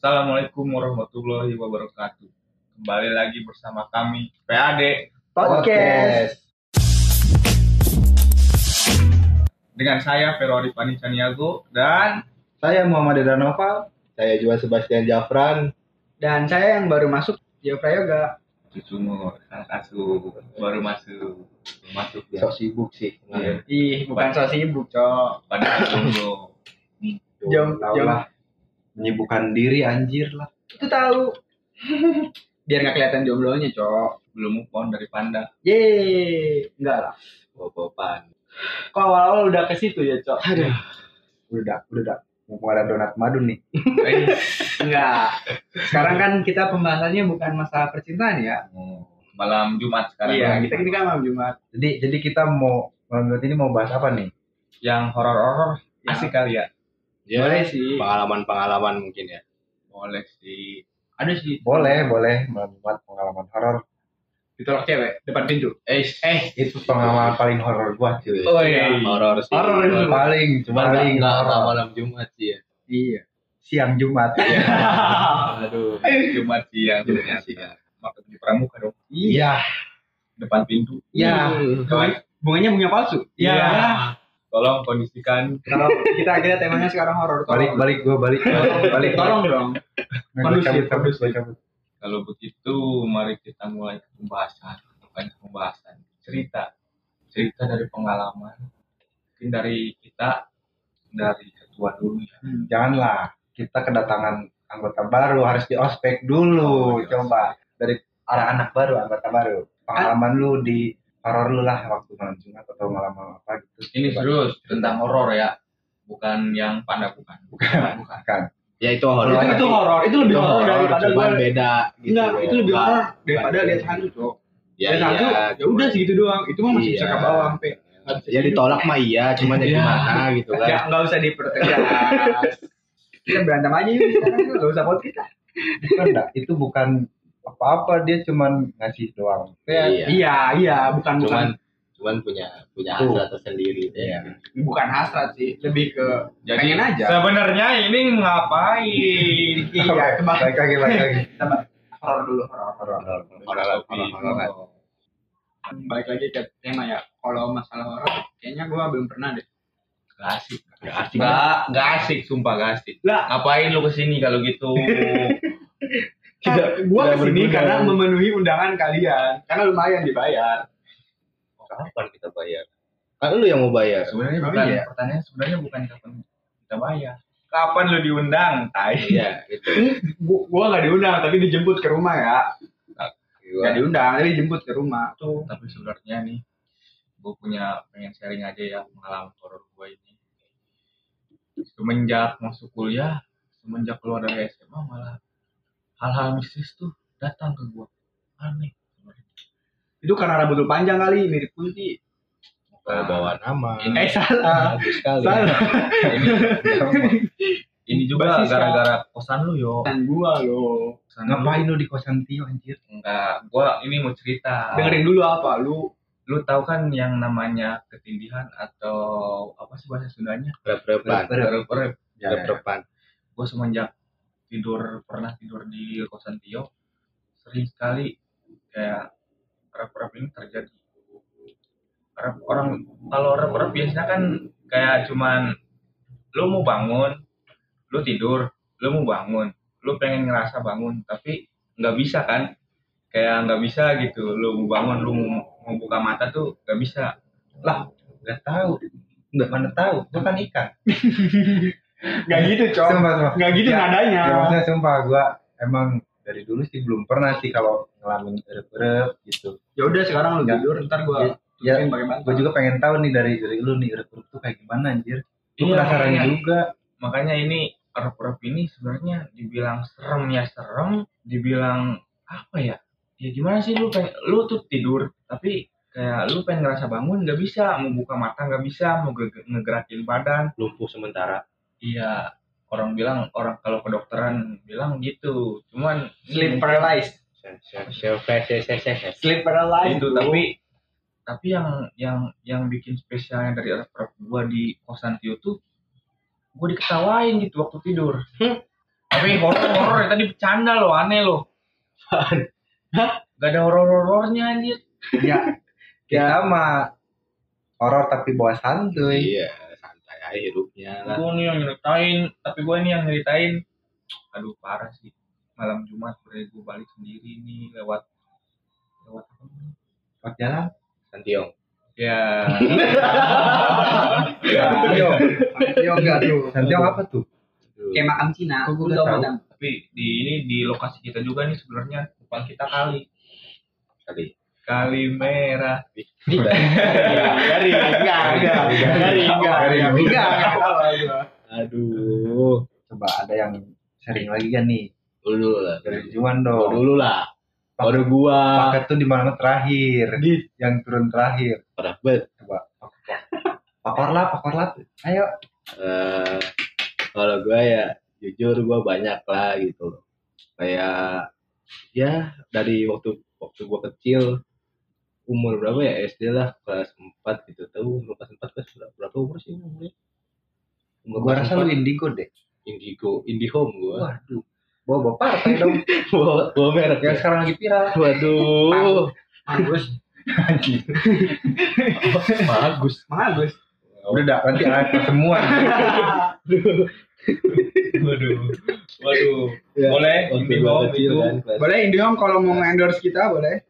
Assalamualaikum warahmatullahi wabarakatuh. Kembali lagi bersama kami PAD Podcast. dengan saya Ferori Panicaniago dan Saya Muhammad Danova. Saya juga Sebastian Jafran. Dan saya yang baru masuk Yo Prayoga. cucumu sang asuh baru masuk Baru masuk ya. Sok sibuk sih. Iya. Ih, bukan so sibuk, Cok. Pada dulu Jom, jom. Menyibukkan diri anjir lah. Itu tahu. Biar nggak kelihatan jomblonya, Cok. belum move on dari Panda. Yeay. Enggak lah. Bobopan. Kok awal-awal udah ke situ ya, Cok? Aduh. Udah dah, udah dah. Mau ada donat madu nih. Enggak. Sekarang kan kita pembahasannya bukan masalah percintaan ya. malam Jumat sekarang. Iya, kita ini kan malam Jumat. Jadi jadi kita mau malam ini mau bahas apa nih? Yang horor-horor Ya. asik kali ya. Boleh sih. pengalaman-pengalaman mungkin ya. Boleh sih. Ada sih. Boleh, boleh malam Jumat pengalaman horor. Ditolak cewek depan pintu. Eh, eh. Itu pengalaman paling horor gua cuy. Oh iya. Horor sih. Horor itu. Paling, Cuma paling nggak malam Jumat sih ya. Iya. Siang Jumat. Aduh. Jumat siang. Jumat siang. Makan di pramuka dong. Iya. Depan pintu. Iya. Kawan, Bunganya bunga palsu. Iya. Tolong kondisikan Kalau kita akhirnya temanya sekarang horor. Balik, balik gua balik. balik. Tolong dong. Kondusif, kondusif. Kalau begitu, mari kita mulai ke pembahasan. Bukan pembahasan, cerita. Cerita dari pengalaman. Mungkin dari kita, dari ketua dulu ya. Janganlah. Kita kedatangan anggota baru harus di ospek dulu. Oh. Coba dari arah anak baru, anggota baru. Pengalaman lu di horor lu lah waktu malam Jumat atau malam apa gitu. Ini serius, tentang horor ya. Bukan yang panda, bukan. Bukan. bukan. Kan. Ya itu horor. Itu, itu horor. Itu lebih Itu horor daripada gua. beda gitu. Enggak, itu lebih horor daripada lihat hantu, Cok. Ya, lihat hantu, iya, ya udah segitu doang. Itu mah masih bisa Iya. ke bawah sampai Ya ditolak mah iya, cuman ya Iya. gimana gitu kan. Ya enggak usah dipertegas. kita berantem aja yuk enggak usah podcast. Itu bukan apa-apa, dia cuman ngasih doang. Iya. Iya, iya, bukan Cuman bukan cuman punya punya hasrat tersendiri deh. Iya. bukan hasrat sih, lebih ke Jadi pengen aja. sebenarnya ini ngapain? Iya, kembali Baik lagi, baik lagi. horor dulu, horor. Horor. Horor, horor, horor, horor. Balik lagi ke tema ya. Kalau masalah horor, kayaknya gua belum pernah deh. Gak asik. Nggak asik. Gak, gak asik, sumpah gak asik. Lah, Ngapain lu ke sini kalau gitu? Tidak, gua tidak ke sini berguna. karena memenuhi undangan kalian. Karena lumayan dibayar. Kapan kita bayar? Kan lu yang mau bayar. sebenarnya bukan iya. pertanyaan sebenarnya bukan kapan kita bayar. Kapan lu diundang? Tai. Iya, gitu. Gua, gua nggak diundang, tapi dijemput ke rumah ya. Gua- Nggak diundang, tapi dijemput ke rumah. Tuh. Tapi sebenarnya nih, gue punya pengen sharing aja ya pengalaman horor gue ini. Semenjak masuk kuliah, semenjak keluar dari SMA malah hal-hal mistis tuh datang ke gue. Aneh. Itu karena rambut lu panjang kali, mirip kunti. bawa bawa nama. Ini, Eh, salah. Sekali. Salah. ini, ini juga Basis, gara-gara kosan lu yo. Dan gua loh. Kosan lu- Ngapain lu di kosan Tio anjir? Enggak, gua ini mau cerita. Dengerin dulu apa lu. Lu tahu kan yang namanya ketindihan atau apa sih bahasa Sundanya? Rep-repan. Rep-rep. Ya, ya. Rep-repan. Gue semenjak tidur pernah tidur di kosan Tio sering sekali kayak rep-rep ini terjadi. Rep orang kalau rep-rep biasanya kan kayak cuman lu mau bangun, lu tidur, lu mau bangun, lu pengen ngerasa bangun tapi nggak bisa kan? Kayak nggak bisa gitu. Lu mau bangun, lu mau, buka mata tuh nggak bisa. Lah, nggak tahu. Nggak mana tahu. Gua kan ikan. Gak gitu, Cok. Sumpah, sumpah. Gak gitu Ya, nadanya. Ya, maksudnya sumpah gua emang dari dulu sih belum pernah sih kalau ngalamin erep-erep gitu. Ya udah sekarang lu tidur, ntar gua Ya. Gue juga pengen tahu nih dari dari lu nih erep-erep tuh kayak gimana anjir. Gue Iya, penasaran makanya. juga. makanya ini rep-rep ini sebenarnya dibilang serem ya serem dibilang apa ya ya gimana sih lu pengen lu tuh tidur tapi kayak lu pengen ngerasa bangun nggak bisa mau buka mata nggak bisa mau ge- ngegerakin badan Lumpuh sementara. Iya orang bilang orang kalau kedokteran bilang gitu cuman sleep paralyzed. Sleep paralyzed. itu tapi tapi yang yang yang bikin spesialnya dari rep-rep gua di kosan Tio tuh gua diketawain gitu waktu tidur Tapi horor-horor ya tadi bercanda loh, aneh loh. Gak ada horor-horornya anjir. Ya, kita mah horor tapi bawa santuy. Iya, aja hidupnya lah. Gue nih yang nyeritain, tapi gue nih yang nyeritain. Aduh parah sih. Malam Jumat gue gue balik sendiri nih lewat lewat apa? Lewat jalan. Santiong. Ya. Santiong. Yo enggak tuh. Santiong apa tuh? Kayak makam Cina. Kok tau tahu? Tapi di ini di lokasi kita juga nih sebenarnya depan kita kali Kali. Kali merah. Dari enggak enggak. Dari enggak. Garing. Enggak enggak. Aduh. Coba ada yang sering lagi kan nih. Dulu lah. Dari Oh, dong. dulu lah. Baru gua. Paket tuh di mana terakhir? Di. Yang turun terakhir. Parah banget. Coba. Pakor lah, pakor lah. Ayo. Eh, kalau gue ya jujur gue banyak lah gitu loh kayak ya dari waktu waktu gue kecil umur berapa ya SD lah kelas 4 gitu tahu umur kelas 4 kelas berapa, berapa umur sih umurnya umur Gua rasa lu 4, indigo deh. indigo indihome gue Waduh. Bawa bawa partai dong. bawa bawa merek Yang ya? sekarang lagi viral. waduh Bagus. bagus Bagus. Udah dah, nanti ada semua. Waduh. Waduh. Ya, Boleh kecil itu. kan Boleh Indihome kalau mau endorse kita boleh.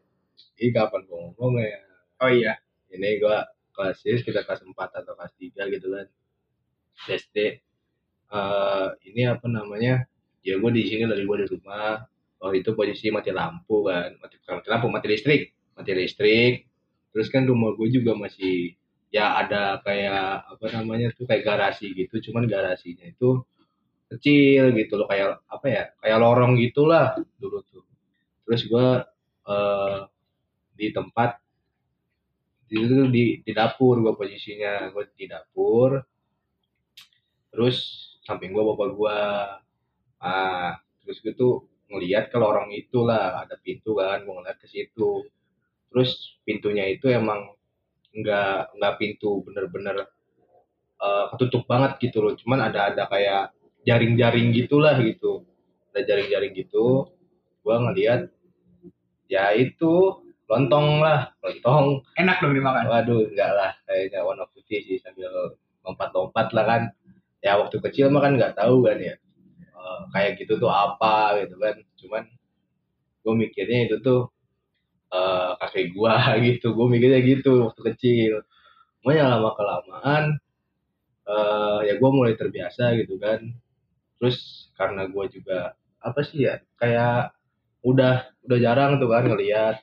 Ih, kapan gue ngomong ya? Oh iya. ini gua kelas kita kelas 4 atau kelas 3 gitu kan. SD eh ini apa namanya? Ya gua di sini dari gua di rumah. Waktu itu posisi mati lampu kan. Mati, bukan mati lampu mati listrik. Mati listrik. Terus kan rumah gue juga masih ya ada kayak apa namanya tuh kayak garasi gitu. Cuman garasinya itu kecil gitu loh. Kayak apa ya? Kayak lorong gitulah dulu tuh. Terus gua eh di tempat itu di, di dapur gua posisinya gua di dapur. Terus samping gua bapak gua. Ah terus gue tuh ngelihat ke lorong itu lah ada pintu kan gua ngeliat ke situ. Terus pintunya itu emang nggak nggak pintu bener-bener eh, ketutup banget gitu loh. Cuman ada ada kayak jaring-jaring gitulah gitu. Ada jaring-jaring gitu. Gua ngelihat ya itu lontong lah lontong Enak dong dimakan. Waduh, enggak lah, kayaknya warna putih sih sambil lompat-lompat lah kan. Ya waktu kecil mah kan nggak tahu kan ya. Eh, kayak gitu tuh apa gitu kan. Cuman gue mikirnya itu tuh eh kakek gua gitu. Gue mikirnya gitu waktu kecil. Makanya lama kelamaan eh ya gue mulai terbiasa gitu kan. Terus karena gue juga apa sih ya kayak udah udah jarang tuh kan ngelihat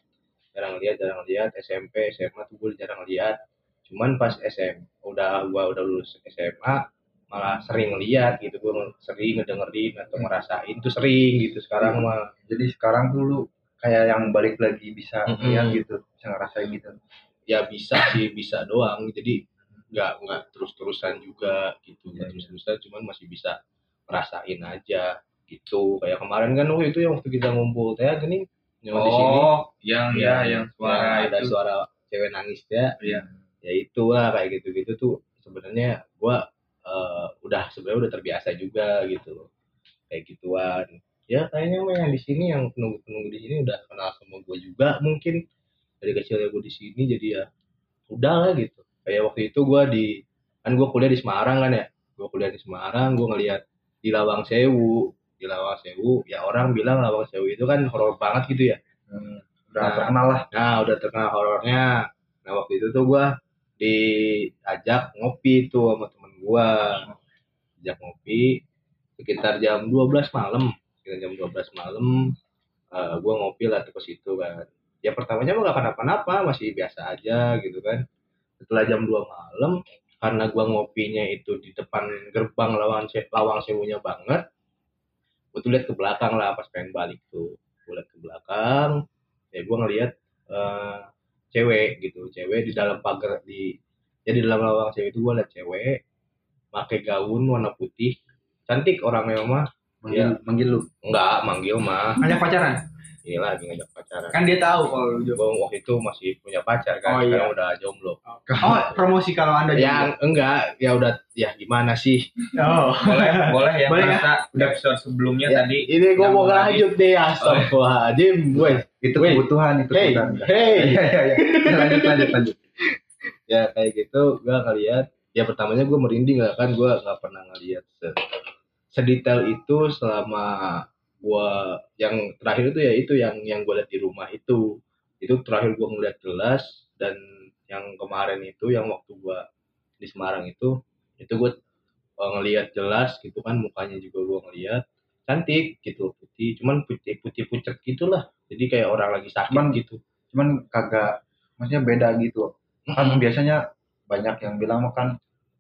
jarang lihat jarang lihat. SMP SMA tuh gue jarang lihat. Cuman pas SM udah gua udah lulus SMA malah sering lihat gitu. Gue sering ngedengerin atau ngerasain tuh sering gitu sekarang mah. Jadi sekarang tuh lu kayak yang balik lagi bisa Mm-mm. lihat gitu, bisa ngerasain gitu. ya bisa sih bisa doang. Jadi nggak nggak terus terusan juga gitu. Iya, terus terusan cuman masih bisa ngerasain aja gitu. Kayak kemarin kan waktu itu yang waktu kita ngumpul teh gini yang di sini? Oh, yang Ya, ya, yang suara ada itu. suara cewek nangis ya Iya. ya itu lah kayak gitu-gitu tuh sebenarnya gua eh, udah sebenarnya udah terbiasa juga gitu kayak gituan. Ya kayaknya mah yang di sini yang penunggu-penunggu di sini udah kenal sama gue juga mungkin. Dari kecil ya gue di sini jadi ya udah lah gitu. Kayak waktu itu gua di kan gue kuliah di Semarang kan ya. Gue kuliah di Semarang gue ngeliat di Lawang Sewu di Lawang Sewu ya orang bilang Lawang Sewu itu kan horor banget gitu ya Hmm, udah Nah. terkenal lah. Nah, udah terkenal horornya. Nah, waktu itu tuh gua diajak ngopi tuh sama temen gua. Ajak ngopi sekitar jam 12 malam. Sekitar jam 12 malam eh, gua ngopi lah ke situ kan. Ya pertamanya mah gak kenapa-napa, masih biasa aja gitu kan. Setelah jam 2 malam karena gua ngopinya itu di depan gerbang lawang Se- lawang sewunya banget. Gua tuh lihat ke belakang lah pas pengen balik tuh. Gua lihat ke belakang, ya gue ngelihat eh, cewek gitu cewek di dalam pagar di ya di dalam lawang cewek itu gue lihat cewek pakai gaun warna putih cantik orangnya mah Manggil, manggil lu. enggak manggil mah Ada pacaran? Iya lagi ngajak pacaran. Kan dia tahu kalau lu jomblo. Gua waktu itu masih punya pacar kan, Oh, iya. sekarang udah jomblo. Oh, promosi kalau Anda Yang enggak, ya udah ya gimana sih? Oh. boleh boleh yang Boleh, merasa episode sebelumnya Ya, tadi ini gua yang mau lanjut deh, astagfirullahaladzim, gue. itu Weh. kebutuhan itu Hey, kebutuhan. hey. Iya, iya. lanjut lanjut lanjut ya kayak gitu gue ngeliat ya pertamanya gue merinding lah kan gue nggak pernah ngeliat se sedetail itu selama gue yang terakhir itu ya itu yang yang gue lihat di rumah itu. Itu terakhir gue ngeliat jelas dan yang kemarin itu yang waktu gue di Semarang itu itu gue ngeliat jelas gitu kan mukanya juga gue ngeliat. Cantik gitu putih. Cuman putih putih pucet gitulah. Jadi kayak orang lagi sakit Cuman- gitu. cuman kagak maksudnya beda gitu. Kan biasanya banyak yang bilang mah kan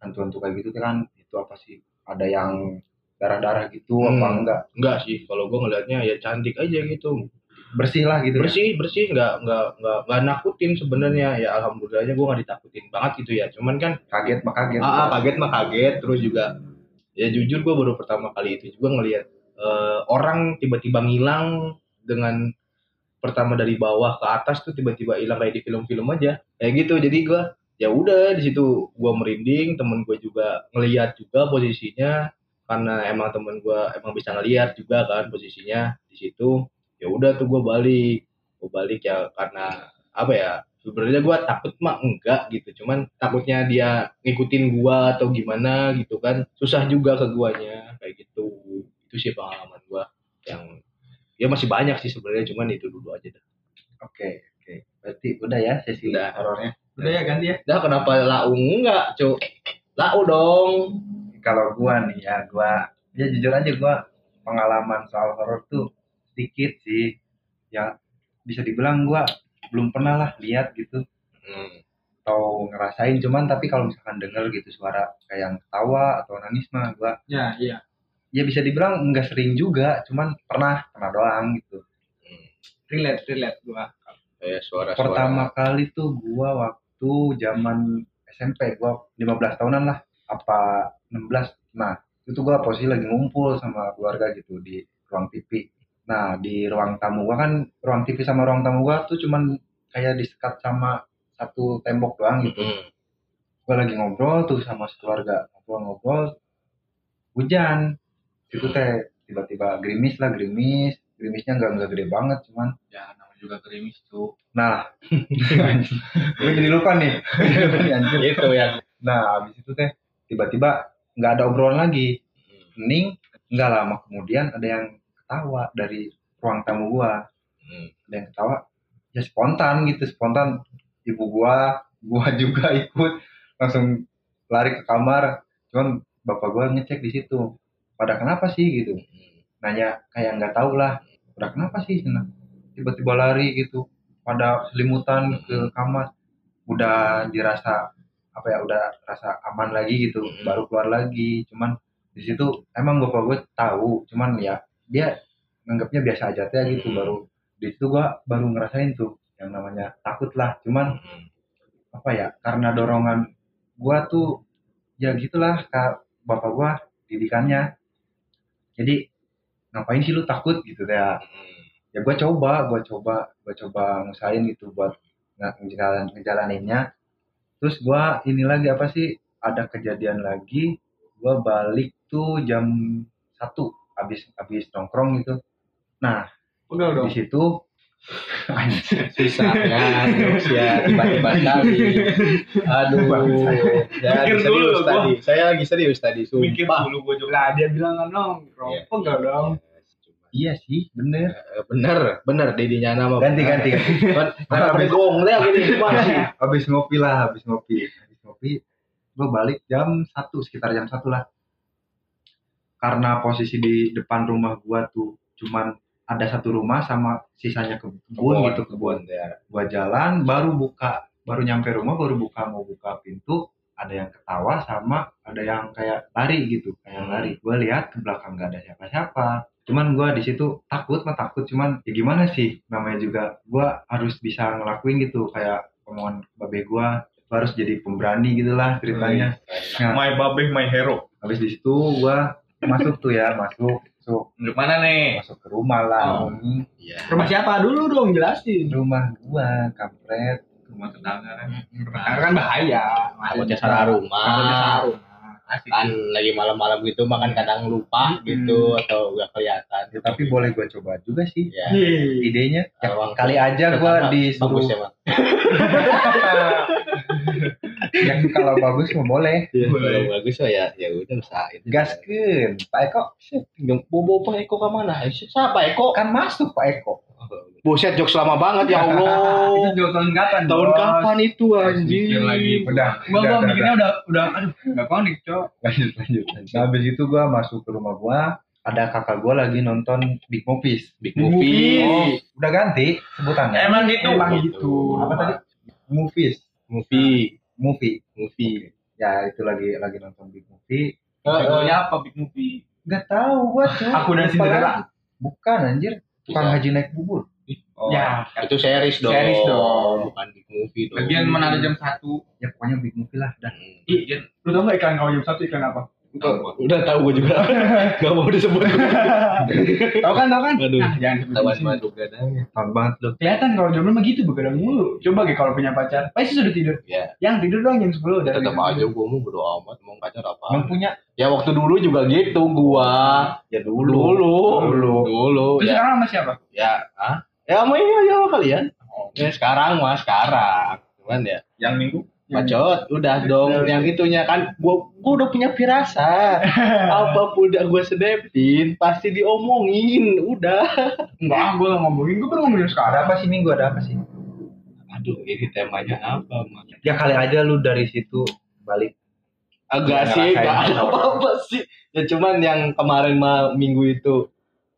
hantu-hantu kayak gitu kan itu apa sih? Ada yang darah-darah gitu apa Hmm. enggak Enggak sih, kalau gue ngelihatnya ya cantik aja gitu. bersih lah gitu ya. Bersih, bersih, nggak nggak nggak nggak nakutin sebenarnya. Ya alhamdulillahnya gue nggak ditakutin banget gitu ya. Cuman kan kaget mah kaget ah, ah, kaget mah kaget. Terus juga ya jujur gue baru pertama kali itu juga ngelihat eh, orang tiba-tiba ngilang dengan pertama dari bawah ke atas tuh tiba-tiba hilang kayak di film-film aja. Kayak gitu. Jadi gue ya udah di situ gue merinding. Temen gue juga ngelihat juga posisinya karena emang temen gue emang bisa ngelihat juga kan posisinya di situ. Ya udah tuh gue balik. Gue balik ya karena apa ya sebenarnya gue takut mah enggak gitu. Cuman takutnya dia ngikutin gue atau gimana gitu kan. Susah juga ke guanya kayak gitu. Itu sih pengalaman gue yang ya masih banyak sih sebenarnya. Cuman itu dulu aja dah. Oke oke. Berarti udah ya sesi Udah. horornya? Udah ya ganti ya. dah kenapa lau enggak cuk? Lau dong kalau gua nih ya gua ya jujur aja gua pengalaman soal horor tuh sedikit sih ya bisa dibilang gua belum pernah lah lihat gitu hmm. atau ngerasain cuman tapi kalau misalkan denger gitu suara kayak yang ketawa atau nangis mah gua Ya, iya. ya bisa dibilang enggak sering juga cuman pernah pernah doang gitu Relate, relate gua. kayak suara suara pertama kali tuh gua waktu zaman SMP gua 15 tahunan lah apa 16 nah itu gua posisi lagi ngumpul sama keluarga gitu di ruang TV nah di ruang tamu gua kan ruang TV sama ruang tamu gua tuh cuman kayak disekat sama satu tembok doang gitu. Hmm. gua lagi ngobrol tuh sama keluarga ngobrol-ngobrol. Hujan. Itu teh tiba-tiba gerimis lah gerimis. Gerimisnya nggak nggak gede banget cuman. Ya namanya juga gerimis tuh Nah, gue jadi lupa nih. Itu yang nah, habis itu teh tiba-tiba nggak ada obrolan lagi. Hening, nggak lama kemudian ada yang ketawa dari ruang tamu gua. Hmm. Ada yang ketawa, ya spontan gitu, spontan. Ibu gua, gua juga ikut langsung lari ke kamar. Cuman bapak gua ngecek di situ. Pada kenapa sih gitu? Nanya kayak nggak tahu lah. Pada kenapa sih? Tiba-tiba lari gitu pada selimutan ke kamar udah dirasa apa ya udah rasa aman lagi gitu Mhm. baru keluar lagi cuman di situ emang bapak gue tahu cuman ya dia nganggapnya biasa aja teh gitu Mhm. baru di situ gua baru ngerasain tuh yang namanya takut lah cuman Hmm. apa ya karena dorongan gua tuh ya gitulah kak bapak gua didikannya jadi ngapain sih lu takut gitu ya Hmm. ya gue coba gue coba gue coba ngusahain gitu buat nge- ngejalan ngejalaninnya terus gue ini lagi apa sih? Ada kejadian lagi gue balik tuh jam satu habis habis nongkrong gitu. Nah Udah dong. di situ susah ya terus ya tiba-tiba sekali. Aduh ya Mikir lagi dulu serius gua. tadi. Saya lagi serius tadi mikir sumpah. dulu gue juga Lah dia bilang kan dong, rokok enggak dong. Iya sih bener. Eh, bener bener dedinya nama. Ganti ganti Karena gong lihat gini sih? Habis ngopi lah habis ngopi. Habis ngopi gue balik jam satu sekitar jam satu lah. Karena posisi di depan rumah gua tuh cuman ada satu rumah sama sisanya kebun gitu. kebun ya. Gua jalan baru buka baru nyampe rumah baru buka mau buka pintu ada yang ketawa sama ada yang kayak lari gitu kayak Hmm. lari. Gua lihat ke belakang gak ada siapa-siapa cuman gua di situ takut mah takut cuman ya gimana sih namanya juga gua harus bisa ngelakuin gitu kayak omongan babe gua gua harus jadi pemberani gitulah ceritanya my babe my hero habis di situ gua masuk tuh ya masuk masuk Untuk mana nih? masuk ke rumah lah Oh. Iya. Rumah siapa dulu dong jelasin. rumah gua kampret Rumah tetangga kan. Karena kan bahaya. Takutnya salah rumah. Takutnya salah rumah. Asik. Kan lagi malam-malam gitu makan kadang lupa gitu atau gak kelihatan. Ya, tapi boleh gua coba juga sih Ya. Iya. idenya ya, kali aja gua pertama disuruh bagus ya, Bang. ya kalau bagus mah boleh Kalau bagus oh ya ya udah usahain. gaskeun Pak Eko Yang bobo Pak Eko ke mana? Eh, Siapa Eko? kan masuk Pak Eko Buset jokes lama banget ya Allah. Itu juga tahun kapan? Tahun Bos? kapan itu anjing? Mikir lagi. udah Gua udah, gua udah, mikirnya udah udah aduh enggak konik, Cok. lanjut lanjut lanjut. Nah, habis itu gua masuk ke rumah gua ada kakak gua lagi nonton Big Movies Big movie. oh udah ganti sebutannya Emang gitu. Emang gitu. apa tadi movies Movie. movie Movie. ya itu lagi lagi nonton Big Movie Kategorinya apa big movie? nggak tahu gua cuy Aku dan Cinderella. bukan anjir tukang Bisa. haji naik bubur Oh. Ya, Itu series dong. Series dong. Bukan big movie dong. Bagian mana ada jam satu? ya pokoknya Big Movie lah dan Hmm. Bagian lu tau gak iklan kalau jam satu iklan apa? Udah tahu gue juga. Gak mau disebut. Tahu kan, tahu kan? Aduh. Nah, jangan sebut di Tawan sini. madu gadangnya. tahun banget lu Kelihatan kalau jomblo mah gitu begadang mulu. Coba gitu kalau punya pacar, pasti sudah tidur. Ya. Yang tidur dong jam 10 udah. Tetap aja gue mau bodo amat mau pacar apa. emang punya Ya waktu dulu juga gitu gua. ya Dulu. Dulu. Dulu. Dulu. Terus Ya. sekarang sama siapa? Ya. Ah. Ya mau ini aja sama kalian. Ya sekarang mah sekarang. Cuman ya yang minggu. Bacot, udah dong. Yang itunya kan, gua, gua udah punya firasat. Apa pun udah gua sedepin, pasti diomongin. Udah. Enggak, gue gak ngomongin, gue baru ngomongin ada sekarang. apa sih minggu ada apa sih Aduh, ini temanya apa, Mas? ya kali aja lu dari situ balik Agak Ya, sih, gak ada apa-apa sih. Ya cuman yang kemarin mah minggu itu.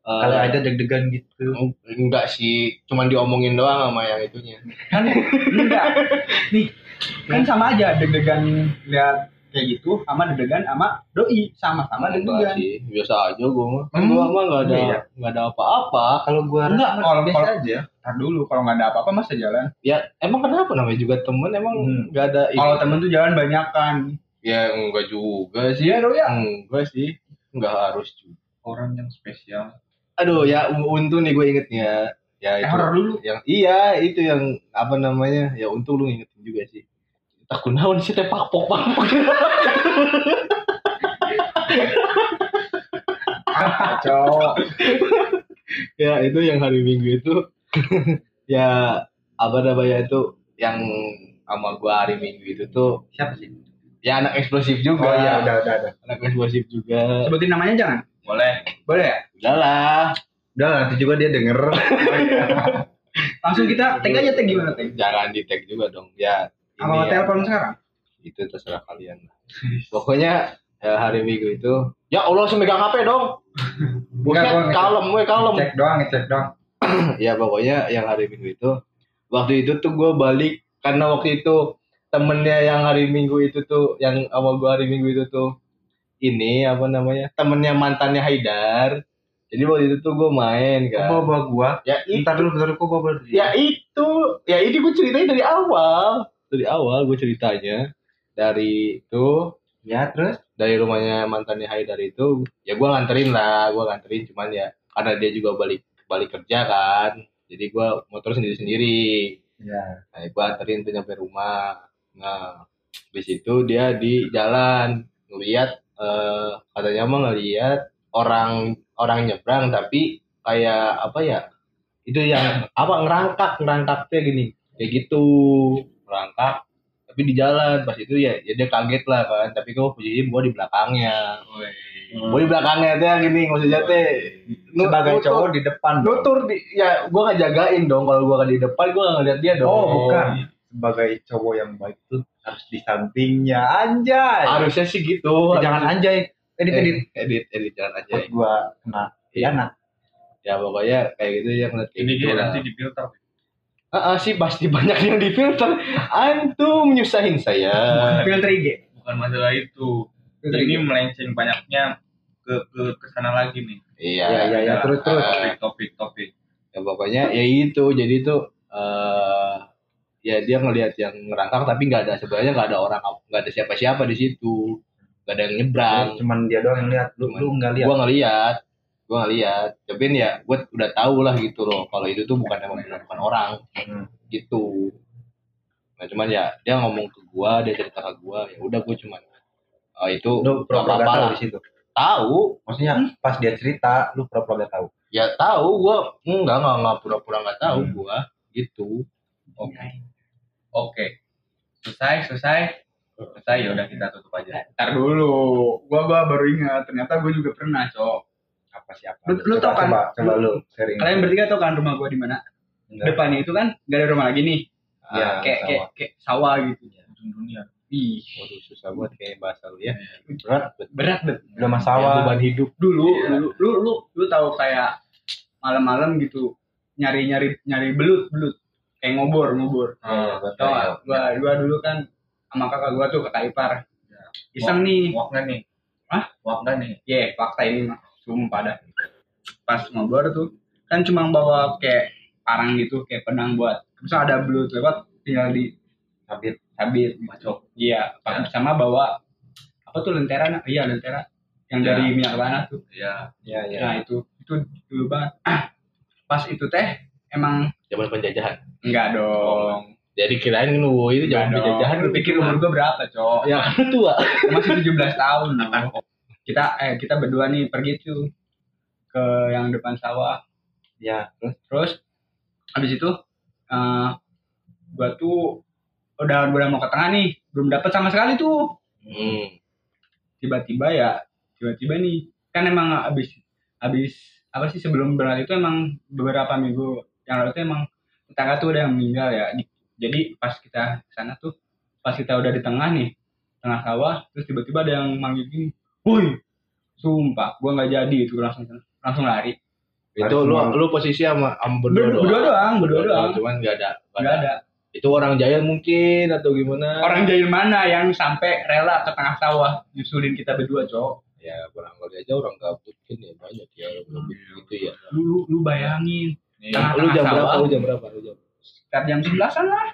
kali aja deg-degan gitu Enggak sih, cuman diomongin doang sama yang itunya. Kan enggak. Nih, kan sama aja deg-degan lihat kayak gitu sama deg-degan sama doi sama-sama Enggak deg-degan. sih, biasa aja gua mah. Kan Hmm. gua mah enggak ada Iya. enggak ada apa-apa. kalau gua Enggak, kalau- biasa kalau- aja Ntar dulu kalau nggak ada apa-apa masa jalan. Ya, emang kenapa namanya juga temen emang Hmm. enggak ada Kalau temen tuh jalan banyak kan. Ya enggak juga sih. Iya dong ya. Enggak sih. Enggak harus juga. Orang yang spesial. Aduh ya untung nih gue ingetnya. Ya Eh, itu. horor dulu. Yang iya itu yang apa namanya? Ya untung lu ingetin juga sih. Takut naon sih teh pakpok pakpok. Cowok. ya itu yang hari Minggu itu ya apa namanya itu yang sama gua hari Minggu itu tuh siapa sih ya anak eksplosif juga oh ya. udah udah udah Anak eksplosif juga. Sebutin namanya jangan. Boleh. Boleh ya? Udahlah. udah nanti juga dia denger Langsung kita tag aja tag gimana tag? Jangan di tag juga dong. Ya Apa ya. telepon sekarang? itu terserah kalian pokoknya ya, hari minggu itu ya Allah sih megang HP dong. Bukan, kalem gue kalem. Cek doang ngecek doang. Ya pokoknya yang hari minggu itu waktu itu tuh gue balik karena waktu itu temennya yang hari minggu itu tuh yang sama gue hari minggu itu tuh ini apa namanya temennya mantannya Haidar. Jadi waktu itu tuh gue main kan. bawa bawa gua? Ya itu ntar dulu bentar dulu kok bawa ya itu. Ya ini gue ceritain dari awal dari awal gue ceritanya dari itu ya terus? Dari rumahnya mantannya Haidar itu ya gue nganterin lah gue nganterin cuman ya karena dia juga balik balik kerja kan jadi gue motor sendiri sendiri. Ya. Nah gue anterin tuh nyampe rumah. Nah di situ dia di jalan ngeliat eh, katanya mah ngeliat orang orang nyebrang tapi kayak apa ya itu yang apa ngerangkak ngerangkaknya gini kayak gitu ngerangkak tapi di jalan. Pas itu ya, ya dia kaget lah kan. Tapi kok posisi gue di belakangnya. Gue di belakangnya teh gini maksudnya teh sebagai nutur- cowok di depan dong. nutur di ya gue gak jagain dong kalau gue di depan. Gue gak ngeliat dia dong. Oh bukan. Sebagai cowok yang baik tuh harus di sampingnya. Anjay. Harusnya sih gitu. Eh, jangan anjay. Edit edit edit. edit edit jangan aja Buat gua kena hianat ya pokoknya kayak gitu ya ngeliat kayak Ini gitu dia lah. nanti Ah, ah, sih pasti banyak yang difilter. Antum nyusahin saya. Filter IG. Bukan masalah itu. Ini melenceng banyaknya ke ke ke sana lagi nih. iya. Ya ya ya terus terus. Topik topik topik. ya pokoknya ya itu. Jadi tuh eh ya dia ngelihat yang ngerangkak tapi nggak ada sebenarnya nggak ada orang nggak ada siapa-siapa di situ. Nggak ada yang nyebrang. Cuman dia doang yang lihat. Lu Cuman lu nggak lihat. gua ngeliat gue nggak lihat tapi ya gue udah tahu lah gitu loh kalau itu tuh bukan emang benar bukan orang Hmm. gitu nah cuman ya dia ngomong ke gue dia cerita ke gue ya udah gue cuman oh, itu Lu apa-apa gak tahu lah di situ. tahu Maksudnya pas dia cerita, lu pura-pura gak tahu. ya tahu gue enggak enggak enggak pura-pura nggak tahu Hmm. gue gitu Oke. Oke. Selesai, selesai. Selesai ya udah kita tutup aja. Ntar dulu. Gua gua baru ingat ternyata gua juga pernah, Cok. Apa siapa? Lu- lu tau kan? Coba, coba lu sharing. Kalian bertiga tau kan rumah gua di mana? Depannya itu kan gak ada rumah lagi nih. Iya, kayak kayak sawah. kayak sawah gitu. Ujung dunia. Ih, waduh susah banget kayak bahasa lu ya Berat, berat bet. udah mas Kayak sawah. beban hidup Dulu, Iya. dulu lu lu lu tahu kayak malam-malam gitu nyari nyari nyari belut belut kayak ngobor ngobor. Iya, gua tahu. Tau? Gua gua dulu kan sama kakak gua tuh kakak ipar. Ya. Iseng nih. Wak nggak nih? Hah? Wak nggak nih? Iya, fakta ini mah. Sumpah dah. Pas ngobrol tuh, kan cuma bawa kayak parang gitu, kayak pedang buat. Terus ada belut lewat, tinggal di Sabit. sabit. Bacok. Iya, Ya. sama bawa apa tuh lentera? nah? Iya, lentera. Yang Ya. dari minyak tanah tuh. Ya. Iya, iya. Nah, itu itu dulu banget. Pas itu teh emang zaman penjajahan enggak dong. jadi kirain lu itu zaman penjajahan Lu pikir umur gua berapa, Cok? ya kan tua Masih 17 tahun loh. Kita eh kita berdua nih pergi tuh ke yang depan sawah. Iya, terus terus habis itu eh gua tuh udah udah mau ke tengah nih belum dapet sama sekali tuh hmm. tiba-tiba ya tiba-tiba nih kan emang habis habis apa sih sebelum berangkat itu emang beberapa minggu yang lalu tuh emang tetangga tuh ada yang meninggal ya Di- jadi pas kita ke sana tuh pas kita udah di tengah nih tengah sawah terus tiba-tiba ada yang manggil gini woi sumpah gua nggak jadi itu langsung langsung lari. Itu lu lu posisi sama sama berdua berdua, doang? berdua doang. cuman nggak ada nggak ada. itu orang jaya mungkin atau gimana? Orang jahil mana yang sampai rela ke tengah sawah nyusulin kita berdua, Cok? ya kurang kali aja orang gabut kan ya banyak ya orang gabut gitu ya. Lu, lu, lu bayangin, Nih, Tengah- lu jam sawah. berapa lu jam berapa lu jam? Sekitar jam sebelasan lah.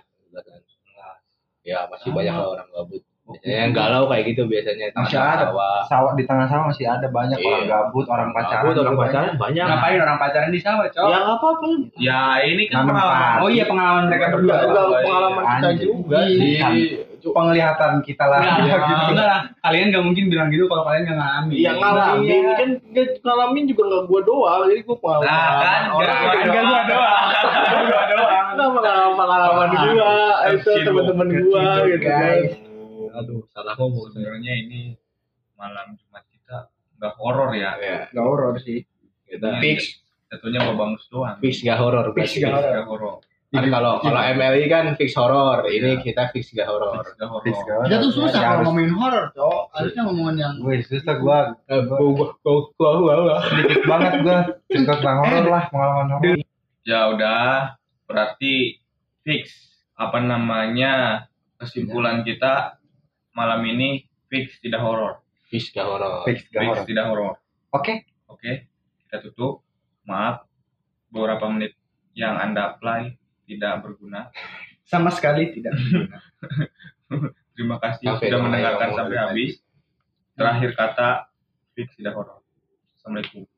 ya masih banyak lah orang gabut yang galau kayak gitu biasanya Masih tengah ada. sawah sawah di tengah sawah masih ada banyak Iya. orang gabut, orang pacaran. Gabut, orang juga pacaran banyak. banyak Ngapain orang pacaran di sawah, Cok? ya nggak apa-apa Ya ini kan Nanam pengalaman. Oh iya pengalaman mereka berdua. juga Iya. pengalaman kita juga Iya. sih Penglihatan kita lah. Enggak, ya, gitu. enggak lah. Kalian gak mungkin bilang gitu kalau kalian gak ngalamin. Iya ngalamin Iya. kan nggak ngalamin juga nggak gua doang jadi gua pengalaman Nah, kan, orang nggak- juga. Enggak gua doang. Gua doang. Nggak pengalaman pengalaman gua itu teman-teman gua gitu kan guys. Aduh salah ngomong Sebenarnya ini malam Jumat kita nggak horor ya. ya Gak horor sih. kita Fix. Tentunya babangus doang. fix gak horor Fix nggak horor. Nggak horor. Kan kalau kalau MLI kan fix horor ini Iya. kita fix gak horor Fix nggak horor. Fix. Kita tuh susah Ya, kalau ngomongin horor, Cok. Harusnya ngomongin yang Gue susah gua Eh, gua gua gua gua gua gua. sedikit banget gua cerita tentang horor lah, pengalaman horor. Ya udah, berarti fix apa namanya kesimpulan kita malam ini fix tidak horor. fix gak horor Fix Fix tidak horor. Oke, Oke, kita tutup. Maaf beberapa menit yang Anda apply tidak berguna. sama sekali tidak. Terima kasih Sampai sudah mendengarkan sampai habis. Terakhir kata fix tidak horor. Assalamualaikum.